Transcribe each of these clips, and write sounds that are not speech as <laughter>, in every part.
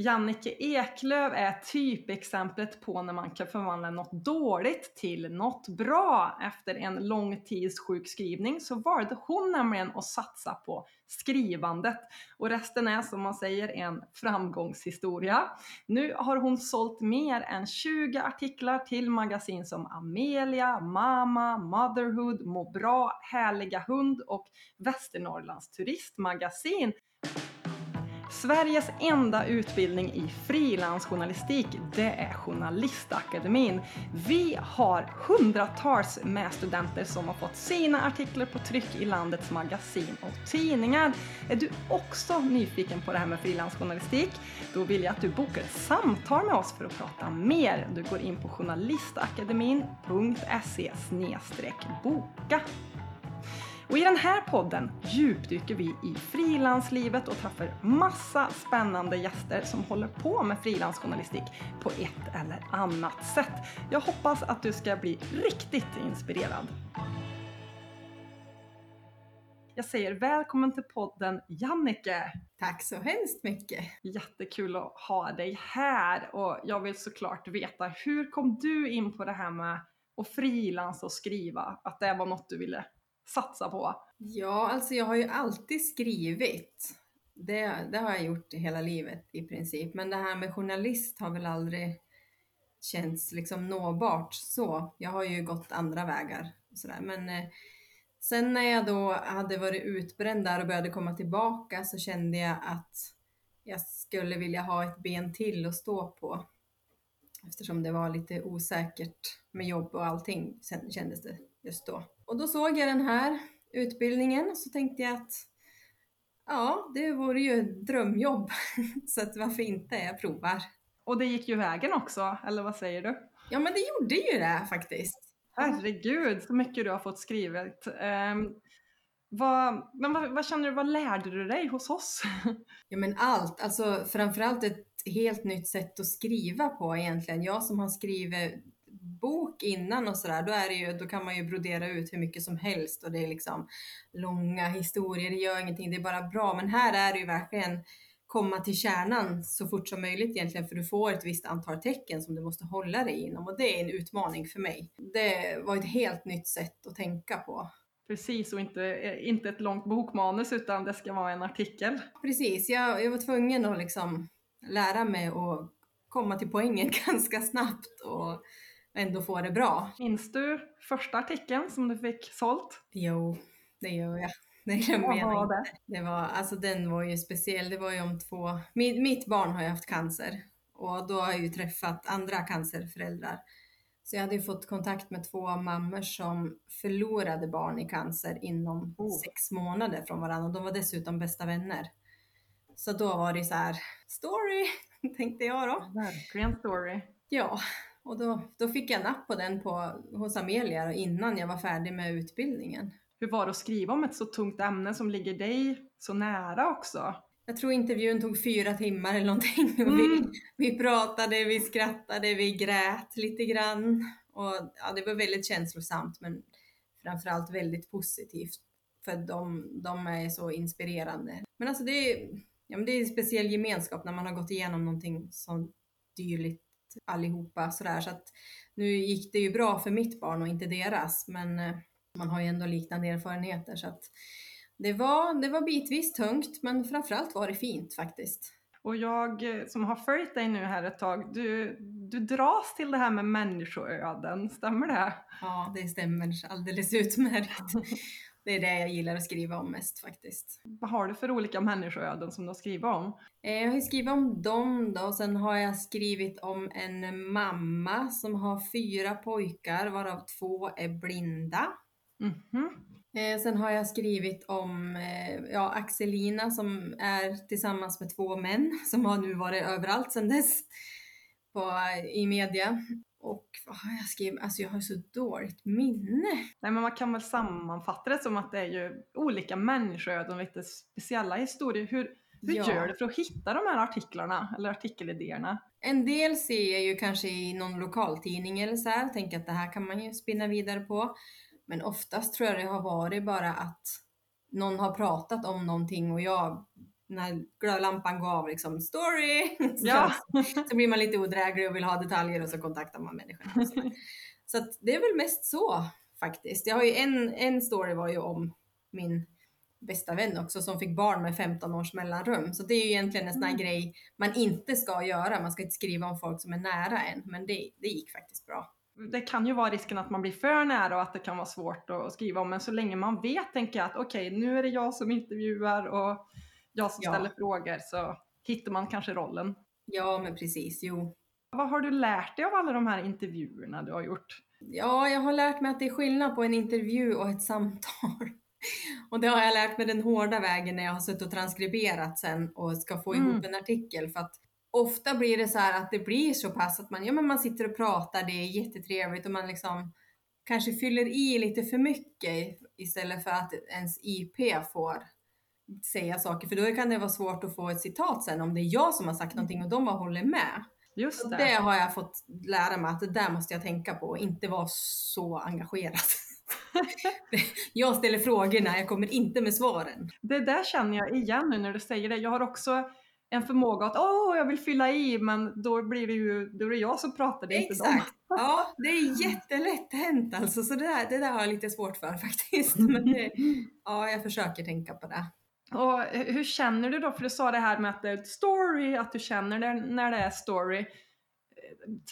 Jannike Eklöf är typexemplet på när man kan förvandla något dåligt till något bra. Efter en lång tids sjukskrivning så valde hon nämligen att satsa på skrivandet. Och resten är som man säger en framgångshistoria. Nu har hon sålt mer än 20 artiklar till magasin som Amelia, Mama, Motherhood, Må bra, Härliga hund och Västernorrlands turistmagasin. Sveriges enda utbildning i frilansjournalistik, det är Journalistakademin. Vi har hundratals med studenter som har fått sina artiklar på tryck i landets magasin och tidningar. Är du också nyfiken på det här med frilansjournalistik? Då vill jag att du bokar ett samtal med oss för att prata mer. Du går in på journalistakademin.se boka. Och i den här podden djupdyker vi i frilanslivet och träffar massa spännande gäster som håller på med frilansjournalistik på ett eller annat sätt. Jag hoppas att du ska bli riktigt inspirerad. Jag säger välkommen till podden Jannike! Tack så hemskt mycket! Jättekul att ha dig här och jag vill såklart veta hur kom du in på det här med att frilansa och skriva? Att det var något du ville satsa på? Ja, alltså jag har ju alltid skrivit. Det, det har jag gjort hela livet i princip. Men det här med journalist har väl aldrig känts liksom nåbart så. Jag har ju gått andra vägar. Och sådär. Men eh, sen när jag då hade varit utbränd där och började komma tillbaka så kände jag att jag skulle vilja ha ett ben till att stå på. Eftersom det var lite osäkert med jobb och allting sen kändes det just då. Och då såg jag den här utbildningen och så tänkte jag att ja, det vore ju ett drömjobb. <laughs> så att varför inte, jag provar. Och det gick ju vägen också, eller vad säger du? Ja, men det gjorde ju det faktiskt. Herregud, så mycket du har fått skrivet. Um, vad, men vad, vad, känner du, vad lärde du dig hos oss? <laughs> ja men allt, alltså framförallt ett helt nytt sätt att skriva på egentligen. Jag som har skrivit bok innan och sådär, då, är det ju, då kan man ju brodera ut hur mycket som helst och det är liksom långa historier, det gör ingenting, det är bara bra. Men här är det ju verkligen komma till kärnan så fort som möjligt egentligen, för du får ett visst antal tecken som du måste hålla dig inom och det är en utmaning för mig. Det var ett helt nytt sätt att tänka på. Precis, och inte, inte ett långt bokmanus utan det ska vara en artikel. Precis, jag, jag var tvungen att liksom lära mig att komma till poängen <laughs> ganska snabbt och ändå få det bra. Minns du första artikeln som du fick sålt? Jo, det gör jag. <laughs> Det glömmer jag. Det? det var, alltså den var ju speciell. Det var ju om två, mitt, mitt barn har ju haft cancer och då har jag ju träffat andra cancerföräldrar. Så jag hade ju fått kontakt med två mammor som förlorade barn i cancer inom oh. sex månader från varandra och de var dessutom bästa vänner. Så då var det så här, story, <laughs> tänkte jag då. Verkligen story. Ja, och då, då fick jag napp på den på, hos Amelia innan jag var färdig med utbildningen. Hur var det att skriva om ett så tungt ämne som ligger dig så nära också? Jag tror intervjun tog fyra timmar eller någonting. <laughs> Mm. Vi, vi pratade, vi skrattade, vi grät lite grann. Och, ja, det var väldigt känslosamt men framförallt väldigt positivt. För de, de är så inspirerande. Men alltså det är, ja, men det är en speciell gemenskap när man har gått igenom någonting så dyrligt allihopa sådär. Så att nu gick det ju bra för mitt barn och inte deras, men eh, man har ju ändå liknande erfarenheter så att det var, det var bitvis tungt, men framförallt var det fint faktiskt. Och jag eh, som har följt dig nu här ett tag, du, du dras till det här med människoöden, stämmer det? Ja, det stämmer alldeles utmärkt. Det är det jag gillar att skriva om mest faktiskt. Vad har du för olika människoöden som du har skrivit om? Eh, jag har skrivit om dem då, sen har jag skrivit om en mamma som har fyra pojkar varav två är blinda. Mm -hmm. Sen har jag skrivit om eh, ja, Axelina som är tillsammans med två män <laughs> som har nu varit överallt sedan dess på, i media. Och vad har jag skrivit? Alltså jag har så dåligt minne. Nej men man kan väl sammanfatta det som att det är ju olika människoöden, lite speciella historier. Hur, hur ja. gör du för att hitta de här artiklarna eller artikelidéerna? En del ser jag ju kanske i någon lokaltidning eller så här, tänker att det här kan man ju spinna vidare på. Men oftast tror jag det har varit bara att någon har pratat om någonting och jag när glödlampan gav liksom story, <laughs> så, Ja. så blir man lite odräglig och vill ha detaljer och så kontaktar man människorna. Så att det är väl mest så faktiskt. Jag har ju en, en story var ju om min bästa vän också som fick barn med 15 års mellanrum. Så det är ju egentligen en sån här Mm. grej man inte ska göra. Man ska inte skriva om folk som är nära en. Men det, det gick faktiskt bra. Det kan ju vara risken att man blir för nära och att det kan vara svårt att skriva om, men så länge man vet, tänker jag att okej, nu är det jag som intervjuar och jag som Ja. ställer frågor, så hittar man kanske rollen. Ja, men precis. Jo. Vad har du lärt dig av alla de här intervjuerna du har gjort? Ja, jag har lärt mig att det är skillnad på en intervju och ett samtal. <laughs> Och det har jag lärt mig den hårda vägen när jag har suttit och transkriberat sen och ska få ihop Mm. en artikel. För att ofta blir det så här att det blir så pass att man, ja, men man sitter och pratar, det är jättetrevligt och man liksom kanske fyller i lite för mycket istället för att ens IP får säga saker. För då kan det vara svårt att få ett citat sen om det är jag som har sagt någonting och de har hållit med. Just det. det har jag fått lära mig att det där måste jag tänka på och inte vara så engagerad. <laughs> jag ställer frågorna, jag kommer inte med svaren. Det där känner jag igen nu när du säger det. Jag har också en förmåga att åh, jag vill fylla i, men då blir det ju då är det jag som pratar, det är inte dem. <laughs> Ja, det är jättelätt hänt alltså. Så det där, det där har jag lite svårt för <laughs> faktiskt. Men det, ja, jag försöker tänka på det. Och hur känner du då? För du sa det här med att det är story, att du känner det när det är story.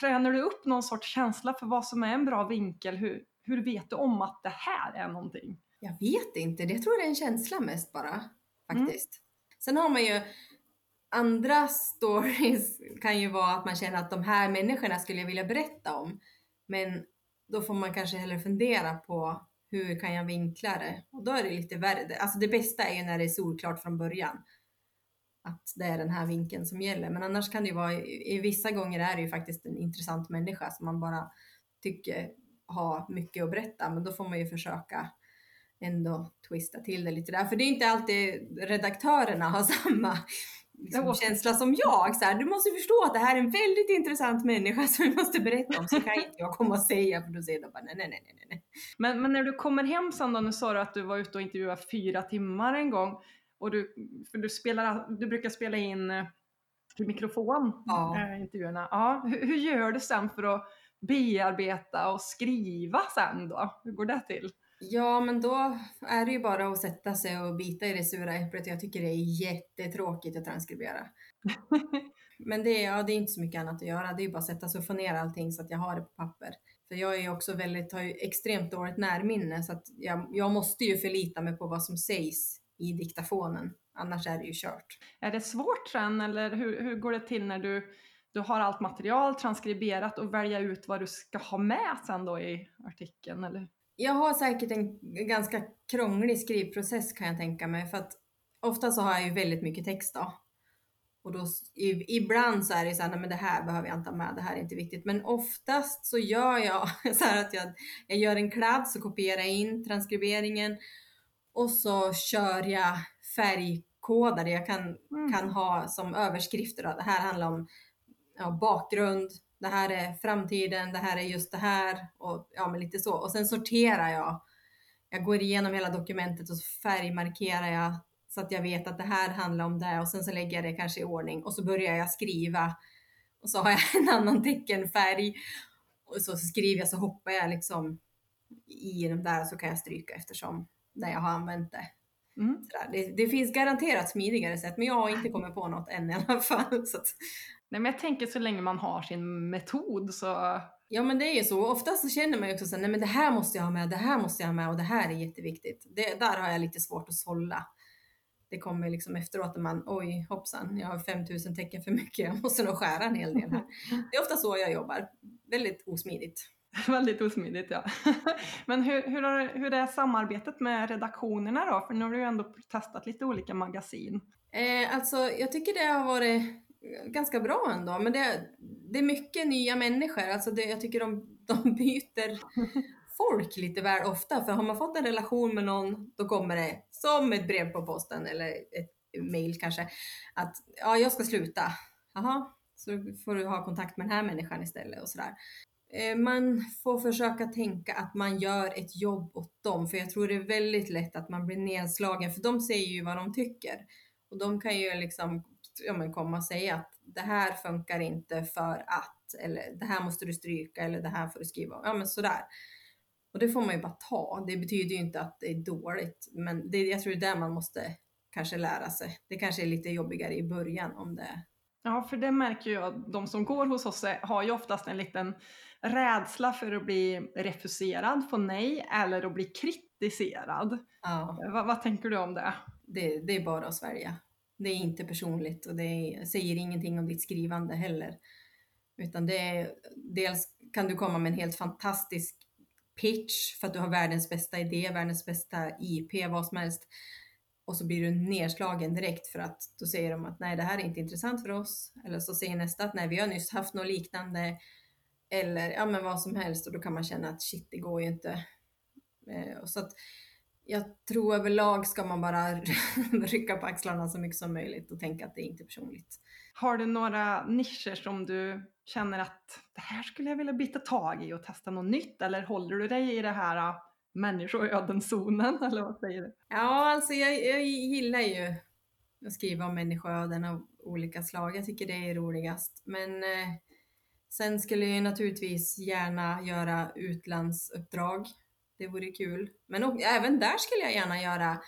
Tränar du upp någon sorts känsla för vad som är en bra vinkel? Hur, hur vet du om att det här är någonting? Jag vet inte, jag tror det är en känsla mest bara. Faktiskt. Sen har man ju andra stories <laughs> kan ju vara att man känner att de här människorna skulle jag vilja berätta om. Men då får man kanske hellre fundera på hur kan jag vinkla det? Och då är det lite värre. Alltså det bästa är ju när det är solklart från början. Att det är den här vinkeln som gäller. Men annars kan det ju vara, i vissa gånger är det ju faktiskt en intressant människa som man bara tycker har mycket att berätta. Men då får man ju försöka ändå twista till det lite där. För det är inte alltid redaktörerna har <laughs> samma liksom, känsla som jag. Så här, du måste förstå att det här är en väldigt intressant människa <laughs> som vi måste berätta om. Så kan inte jag komma och säga för då säger de bara nej, nej, nej, nej. Men, men när du kommer hem sen då, nu sa du att du var ute och intervjuade fyra timmar en gång. Och du, för du, spelar, du brukar spela in eh, till mikrofon, Ja. eh, intervjuerna. Ja, hur, hur gör du sen för att bearbeta och skriva sen då? Hur går det till? Ja, men då är det ju bara att sätta sig och bita i det sura äpplet. Jag tycker det är jättetråkigt att transkribera. <laughs> Men det är, ja, det är inte så mycket annat att göra. Det är ju bara att sätta sig och få ner allting så att jag har det på papper. För jag är också väldigt, har ju extremt dåligt närminne så att jag, jag måste ju förlita mig på vad som sägs i diktafonen. Annars är det ju kört. Är det svårt sen eller hur, hur går det till när du, du har allt material transkriberat och välja ut vad du ska ha med sen då i artikeln? Eller? Jag har säkert en ganska krånglig skrivprocess kan jag tänka mig. För att ofta så har jag ju väldigt mycket text då. Och då, ibland så är det så här, nej men det här behöver jag inte ha med, det här är inte viktigt. Men oftast så gör jag <laughs> så här att jag, jag gör en kladd, så kopierar jag in transkriberingen och så kör jag färgkodare. Jag kan, Mm. kan ha som överskrifter då. Det här handlar om ja, bakgrund, det här är framtiden, det här är just det här och ja, men lite så. Och sen sorterar jag. Jag går igenom hela dokumentet och färgmarkerar jag så att jag vet att det här handlar om det och sen så lägger jag det kanske i ordning och så börjar jag skriva och så har jag <laughs> en annan teckenfärg och så skriver jag så hoppar jag liksom i de där så kan jag stryka eftersom när jag har använt det. Mm. Det, det finns garanterat smidigare sätt men jag har inte kommit på något än i alla fall. <laughs> Så att, Nej, men jag tänker så länge man har sin metod så Ja men det är ju så. Ofta så känner man ju också så nej men det här måste jag ha med, det här måste jag ha med och det här är jätteviktigt. Det, där har jag lite svårt att sålla. Det kommer liksom efteråt när man, oj hoppsan, jag har 5000 tecken för mycket, jag måste nog skära en hel del här. <laughs> Det är ofta så jag jobbar. Väldigt osmidigt. <laughs> Väldigt osmidigt ja. <laughs> Men hur, hur, har, hur är samarbetet med redaktionerna då? För nu har du ju ändå testat lite olika magasin. Eh, alltså jag tycker det har varit ganska bra ändå, men det, det är mycket nya människor. Alltså det, jag tycker de, de byter folk lite väl ofta, för har man fått en relation med någon, då kommer det som ett brev på posten eller ett mail kanske, att ja, jag ska sluta. Jaha, så får du ha kontakt med den här människan istället och sådär. Eh, man får försöka tänka att man gör ett jobb åt dem, för jag tror det är väldigt lätt att man blir nedslagen, för de säger ju vad de tycker. Och de kan ju liksom ja, men komma och säga att det här funkar inte för att, eller det här måste du stryka, eller det här får du skriva Ja men sådär. Och det får man ju bara ta. Det betyder ju inte att det är dåligt, men det, jag tror det är där man måste kanske lära sig. Det kanske är lite jobbigare i början om det Ja, för det märker jag, de som går hos oss har ju oftast en liten rädsla för att bli refuserad, få nej, eller att bli kritiserad. Ja. Vad, vad tänker du om det? det? Det är bara att svälja. Det är inte personligt och det är, säger ingenting om ditt skrivande heller. Utan det är, dels kan du komma med en helt fantastisk pitch för att du har världens bästa idé, världens bästa IP, vad som helst. Och så blir du nedslagen direkt för att då säger de att nej, det här är inte intressant för oss. Eller så säger nästa att nej, vi har nyss haft något liknande. Eller ja, men vad som helst och då kan man känna att shit, det går ju inte. Eh, så att jag tror överlag ska man bara <laughs> rycka på axlarna så mycket som möjligt och tänka att det är inte personligt. Har du några nischer som du känner att det här skulle jag vilja bita tag i och testa något nytt? Eller håller du dig i det här äh, människoöden-zonen? <laughs> Eller vad säger du? Ja, alltså jag, jag gillar ju att skriva om människoöden av olika slag. Jag tycker det är roligast. Men eh, sen skulle jag naturligtvis gärna göra utlandsuppdrag. Det vore kul. Men och, även där skulle jag gärna göra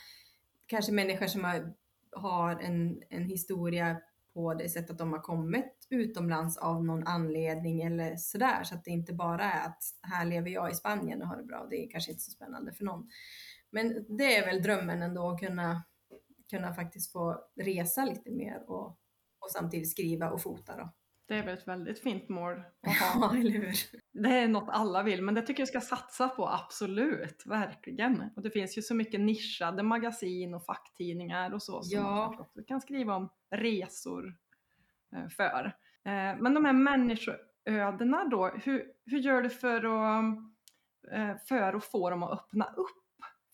kanske människor som har, har en, en historia på det sättet att de har kommit utomlands av någon anledning eller sådär. Så att det inte bara är att här lever jag i Spanien och har det bra. Det är kanske inte så spännande för någon. Men det är väl drömmen ändå att kunna, kunna faktiskt få resa lite mer och, och samtidigt skriva och fota då. Det är väl ett väldigt fint mål att <laughs> ha. Ja, eller hur? Det är något alla vill, men det tycker jag ska satsa på, absolut, verkligen. Och det finns ju så mycket nischade magasin och facktidningar och så som ja. man också kan skriva om resor eh, för. Eh, men de här människoödena då, hur, hur gör du för att, eh, för att få dem att öppna upp?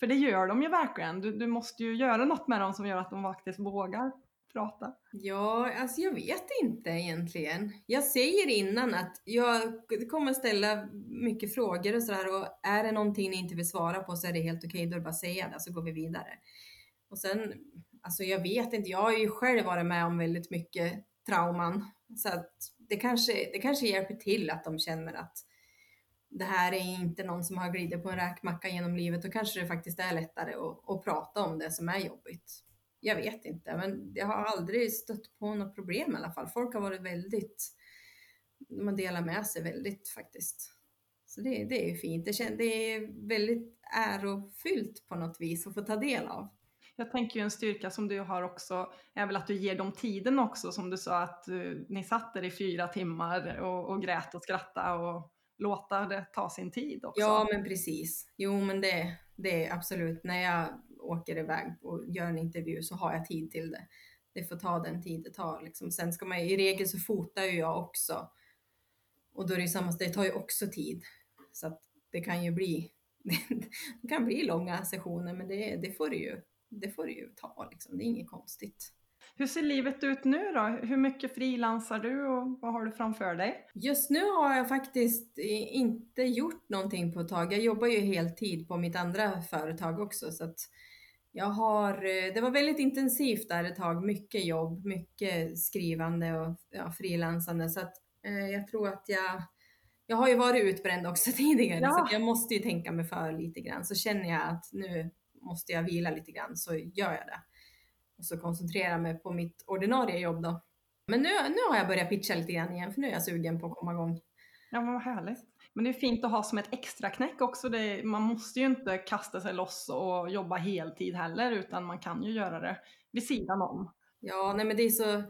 För det gör de ju verkligen. Du, du måste ju göra något med dem som gör att de faktiskt vågar prata? Ja, alltså jag vet inte egentligen. Jag säger innan att jag kommer ställa mycket frågor och sådär och är det någonting ni inte vill svara på så är det helt okej, okay, då är det bara att säga det så går vi vidare. Och sen, alltså jag vet inte, jag har ju själv varit med om väldigt mycket trauman så att det kanske, det kanske hjälper till att de känner att det här är inte någon som har glidit på en räkmacka genom livet, då kanske det faktiskt är lättare att, att prata om det som är jobbigt jag vet inte, men jag har aldrig stött på något problem i alla fall. Folk har varit väldigt, de har delat med sig väldigt faktiskt. Så det, det är fint. Det, känns, det är väldigt ärofyllt på något vis att få ta del av. Jag tänker ju en styrka som du har också är väl att du ger dem tiden också som du sa att uh, ni satt där i fyra timmar och, och grät och skrattade och låta det ta sin tid också. Ja men precis. Jo men det, det är absolut när jag åker iväg och gör en intervju så har jag tid till det. Det får ta den tid det tar. Liksom. Sen ska man, i regel så fotar ju jag också. Och då är det samma, det tar ju också tid. Så att det kan ju bli, <laughs> det kan bli långa sessioner men det, det, får, det, ju, det får det ju ta liksom. Det är inget konstigt. Hur ser livet ut nu då? Hur mycket frilansar du och vad har du framför dig? Just nu har jag faktiskt inte gjort någonting på ett tag. Jag jobbar ju heltid på mitt andra företag också så att jag har, eh, det var väldigt intensivt där ett tag, mycket jobb, mycket skrivande och ja, frilansande så att eh, jag tror att jag, jag har ju varit utbränd också <laughs> tidigare ja. så jag måste ju tänka mig för lite grann. Så känner jag att nu måste jag vila lite grann så gör jag det. Och så koncentrera mig på mitt ordinarie jobb då. Men nu, nu har jag börjat pitcha lite grann igen för nu är jag sugen på att komma igång. Ja men vad härligt. Men det är fint att ha som ett extra knäck också. Det, man måste ju inte kasta sig loss och jobba heltid heller utan man kan ju göra det vid sidan om. Ja, nej men det är så,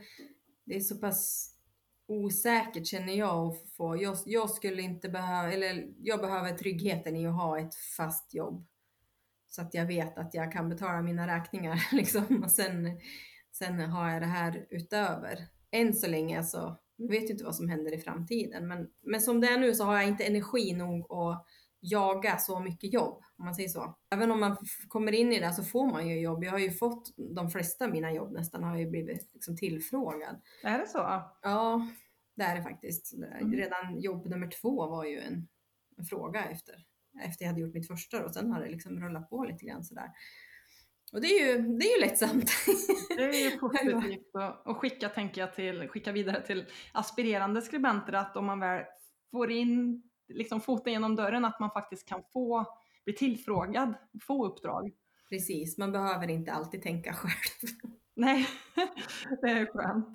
det är så pass osäkert känner jag att få. Jag, jag skulle inte behöva, eller jag behöver tryggheten i att ha ett fast jobb. Så att jag vet att jag kan betala mina räkningar <laughs> liksom. Och sen, sen har jag det här utöver. Än så länge så jag vet inte vad som händer i framtiden, men, men som det är nu så har jag inte energi nog att jaga så mycket jobb, om man säger så. Även om man kommer in i det så får man ju jobb. Jag har ju fått de flesta av mina jobb nästan har ju blivit liksom tillfrågad. Är det så? Ja, det är det faktiskt. Mm. Redan jobb nummer två var ju en, en fråga efter, efter jag hade gjort mitt första och sen har det liksom rullat på lite grann sådär. Och det är ju, det är ju lättsamt. Det är ju <laughs> positivt och skicka, tänker jag, till, skicka vidare till aspirerande skribenter att om man väl får in liksom foten genom dörren att man faktiskt kan få bli tillfrågad, få uppdrag. Precis, man behöver inte alltid tänka själv. <laughs> Nej, <laughs> det är skönt.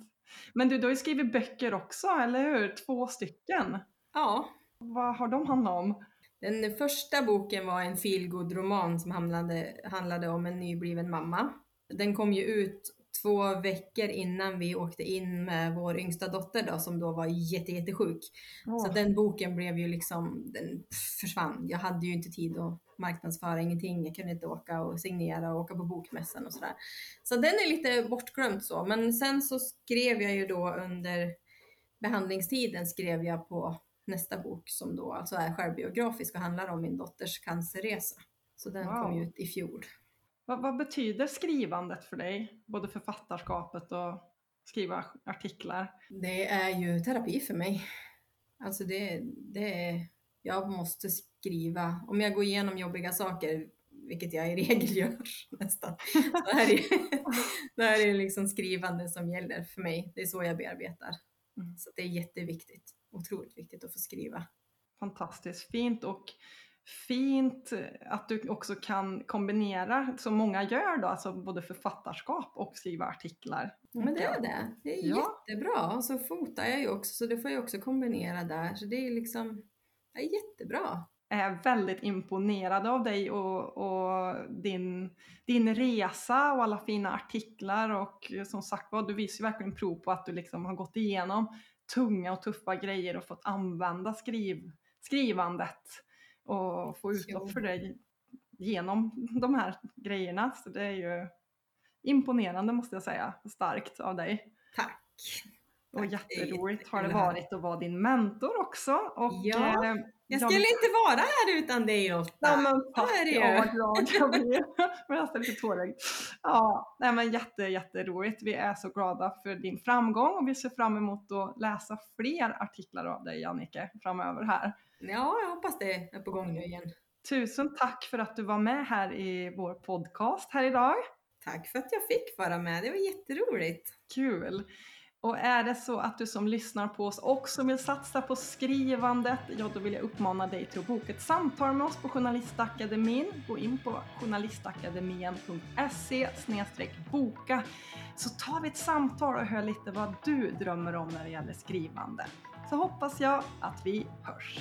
Men du, du har ju skrivit böcker också, eller hur? Två stycken. Ja. Vad har de handlat om? Den första boken var en feelgood roman som handlade, handlade om en nybliven mamma. Den kom ju ut två veckor innan vi åkte in med vår yngsta dotter då, som då var jätte, jättesjuk. Oh. Så den boken blev ju liksom, den försvann. Jag hade ju inte tid att marknadsföra ingenting. Jag kunde inte åka och signera och åka på bokmässan och sådär. Så den är lite bortglömd så. Men sen så skrev jag ju då under behandlingstiden skrev jag på nästa bok som då alltså är självbiografisk och handlar om min dotters cancerresa. Så den wow. kom ut i fjol. Vad, vad, betyder skrivandet för dig? Både författarskapet och skriva artiklar? Det är ju terapi för mig. Alltså det, det är, jag måste skriva. Om jag går igenom jobbiga saker, vilket jag i <laughs> regel gör nästan, då är det, då <laughs> är det liksom skrivande som gäller för mig. Det är så jag bearbetar. Mm. Så det är jätteviktigt. Otroligt viktigt att få skriva. Fantastiskt fint och fint att du också kan kombinera, som många gör då, alltså både författarskap och skriva artiklar. Ja, men det är det. Det är ja. jättebra. Och så fotar jag ju också, så det får jag också kombinera där. Så det är liksom det är jättebra. Är väldigt imponerad av dig och, och, din, din resa och alla fina artiklar och som sagt var, du visar verkligen prov på att du liksom har gått igenom tunga och tuffa grejer och fått använda skriv, skrivandet och få utlopp för det genom de här grejerna. Så det är ju imponerande måste jag säga, starkt av dig. Tack! Och jätteroligt har det varit att vara din mentor också. Och, ja, eh, jag skulle jag... inte vara här utan dig Lotta. Ja, men tack, är det ju. Ja, glad <laughs> jag blir. Men är lite tårögd. Ja, nej, men jätte, jätteroligt. Vi är så glada för din framgång och vi ser fram emot att läsa fler artiklar av dig Jannike framöver här. Ja, jag hoppas det är på gång nu igen. Tusen tack för att du var med här i vår podcast här idag. Tack för att jag fick vara med, det var jätteroligt. Kul! Och är det så att du som lyssnar på oss också vill satsa på skrivandet, ja då vill jag uppmana dig till att boka ett samtal med oss på Journalistakademin. Gå in på journalistakademien.se boka så tar vi ett samtal och hör lite vad du drömmer om när det gäller skrivande så hoppas jag att vi hörs.